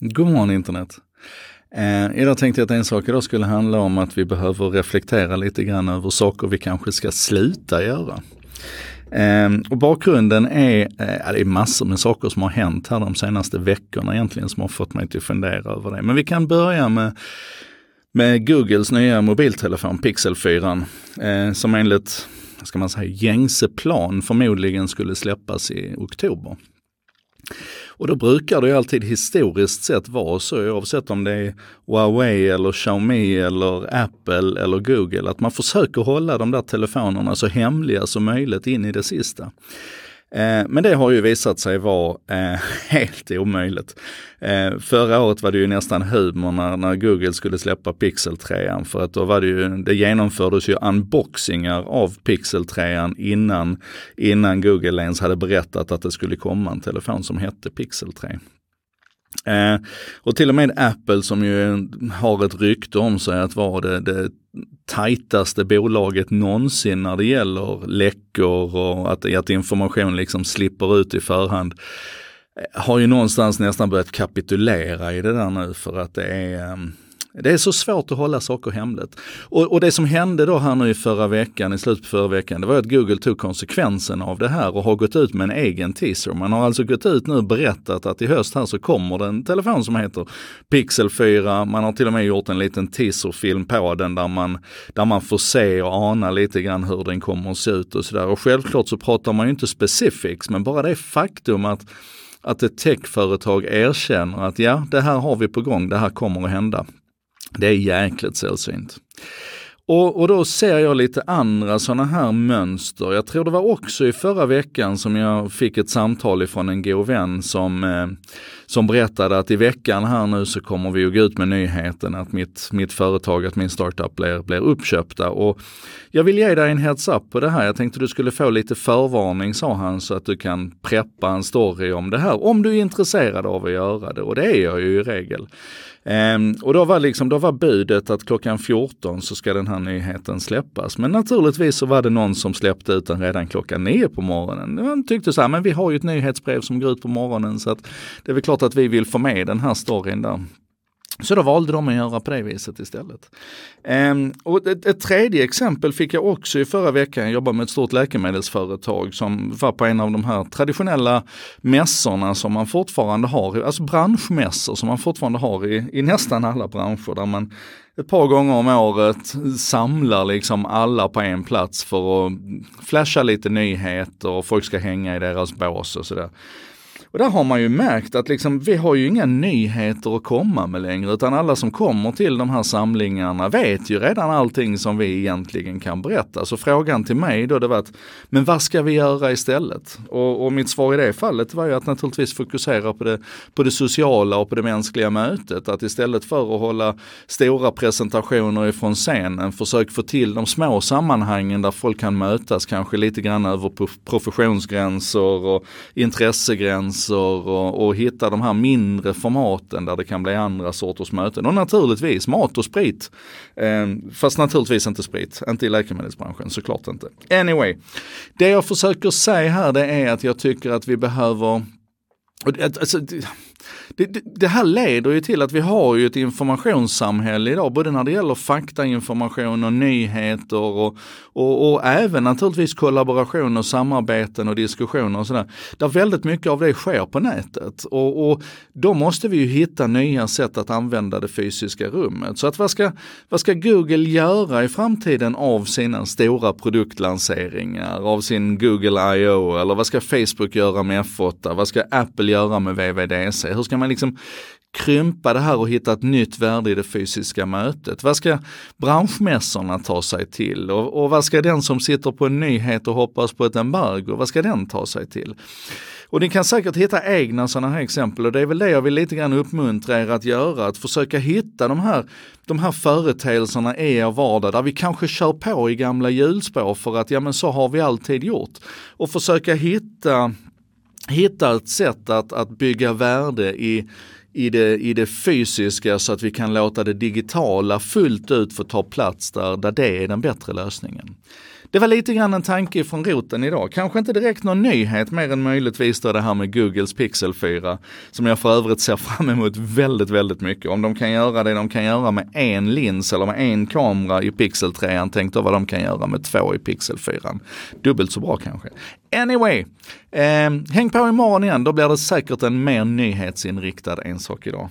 God morgon internet! Eh, idag tänkte jag att en sak idag skulle handla om att vi behöver reflektera lite grann över saker vi kanske ska sluta göra. Eh, och bakgrunden är, eh, det är massor med saker som har hänt här de senaste veckorna egentligen som har fått mig till fundera över det. Men vi kan börja med, med Googles nya mobiltelefon Pixel 4 eh, som enligt ska man säga, gängse plan förmodligen skulle släppas i oktober. Och då brukar det ju alltid historiskt sett vara så, oavsett om det är Huawei eller Xiaomi eller Apple eller Google, att man försöker hålla de där telefonerna så hemliga som möjligt in i det sista. Eh, men det har ju visat sig vara eh, helt omöjligt. Eh, förra året var det ju nästan humor när, när Google skulle släppa Pixel 3 för att då var det ju, det genomfördes ju unboxingar av Pixel 3 innan, innan Google ens hade berättat att det skulle komma en telefon som hette Pixel 3. Eh, och till och med Apple som ju har ett rykte om sig att vara det, det tajtaste bolaget någonsin när det gäller läckor och att, att information liksom slipper ut i förhand eh, har ju någonstans nästan börjat kapitulera i det där nu för att det är ehm, det är så svårt att hålla saker hemligt. Och, och, det som hände då här nu i förra veckan, i slutet på förra veckan, det var att Google tog konsekvensen av det här och har gått ut med en egen teaser. Man har alltså gått ut nu och berättat att i höst här så kommer det en telefon som heter Pixel 4. Man har till och med gjort en liten teaserfilm på den där man, där man får se och ana lite grann hur den kommer att se ut och sådär. Och självklart så pratar man ju inte specifics, men bara det faktum att att ett techföretag erkänner att ja, det här har vi på gång, det här kommer att hända. Det är jäkligt sällsynt. Och, och då ser jag lite andra sådana här mönster. Jag tror det var också i förra veckan som jag fick ett samtal ifrån en god vän som, eh, som berättade att i veckan här nu så kommer vi att gå ut med nyheten att mitt, mitt företag, att min startup blir, blir uppköpta. Och jag vill ge dig en heads up på det här. Jag tänkte du skulle få lite förvarning sa han så att du kan preppa en story om det här. Om du är intresserad av att göra det och det är jag ju i regel. Eh, och då var, liksom, då var budet att klockan 14 så ska den här nyheten släppas. Men naturligtvis så var det någon som släppte ut den redan klockan 9 på morgonen. Man tyckte så här, men vi har ju ett nyhetsbrev som går ut på morgonen så att det är väl klart att vi vill få med den här storyn där. Så då valde de att göra på det viset istället. Um, och ett, ett, tredje exempel fick jag också i förra veckan. Jag jobbade med ett stort läkemedelsföretag som var på en av de här traditionella mässorna som man fortfarande har, alltså branschmässor som man fortfarande har i, i nästan alla branscher där man ett par gånger om året samlar liksom alla på en plats för att flasha lite nyheter och folk ska hänga i deras bås och sådär. Och där har man ju märkt att liksom, vi har ju inga nyheter att komma med längre, utan alla som kommer till de här samlingarna vet ju redan allting som vi egentligen kan berätta. Så frågan till mig då det var att, men vad ska vi göra istället? Och, och mitt svar i det fallet var ju att naturligtvis fokusera på det, på det sociala och på det mänskliga mötet. Att istället för att hålla stora presentationer ifrån scenen, försök få till de små sammanhangen där folk kan mötas, kanske lite grann över professionsgränser och intressegränser konferenser och, och hitta de här mindre formaten där det kan bli andra sorters möten. Och naturligtvis mat och sprit. Eh, fast naturligtvis inte sprit, inte i läkemedelsbranschen, såklart inte. Anyway, det jag försöker säga här det är att jag tycker att vi behöver Alltså, det, det, det, här leder ju till att vi har ju ett informationssamhälle idag, både när det gäller faktainformation och nyheter och, och, och även naturligtvis kollaboration och samarbeten och diskussioner och sådär. Där väldigt mycket av det sker på nätet och, och då måste vi ju hitta nya sätt att använda det fysiska rummet. Så att vad ska, vad ska Google göra i framtiden av sina stora produktlanseringar, av sin Google I.O. eller vad ska Facebook göra med F8, vad ska Apple göra med VVDC? Hur ska man man liksom krympa det här och hitta ett nytt värde i det fysiska mötet? Vad ska branschmässorna ta sig till? Och, och vad ska den som sitter på en nyhet och hoppas på ett embargo, vad ska den ta sig till? Och ni kan säkert hitta egna sådana här exempel och det är väl det jag vill lite grann uppmuntra er att göra, att försöka hitta de här, de här företeelserna i er vardag där vi kanske kör på i gamla hjulspår för att ja men så har vi alltid gjort. Och försöka hitta hitta ett sätt att, att bygga värde i, i, det, i det fysiska så att vi kan låta det digitala fullt ut få ta plats där, där det är den bättre lösningen det var lite grann en tanke från roten idag. Kanske inte direkt någon nyhet mer än möjligtvis då det här med Googles Pixel 4. Som jag för övrigt ser fram emot väldigt, väldigt mycket. Om de kan göra det de kan göra med en lins eller med en kamera i Pixel 3, tänk då vad de kan göra med två i Pixel 4. Dubbelt så bra kanske. Anyway, eh, häng på imorgon igen, då blir det säkert en mer nyhetsinriktad En sak idag.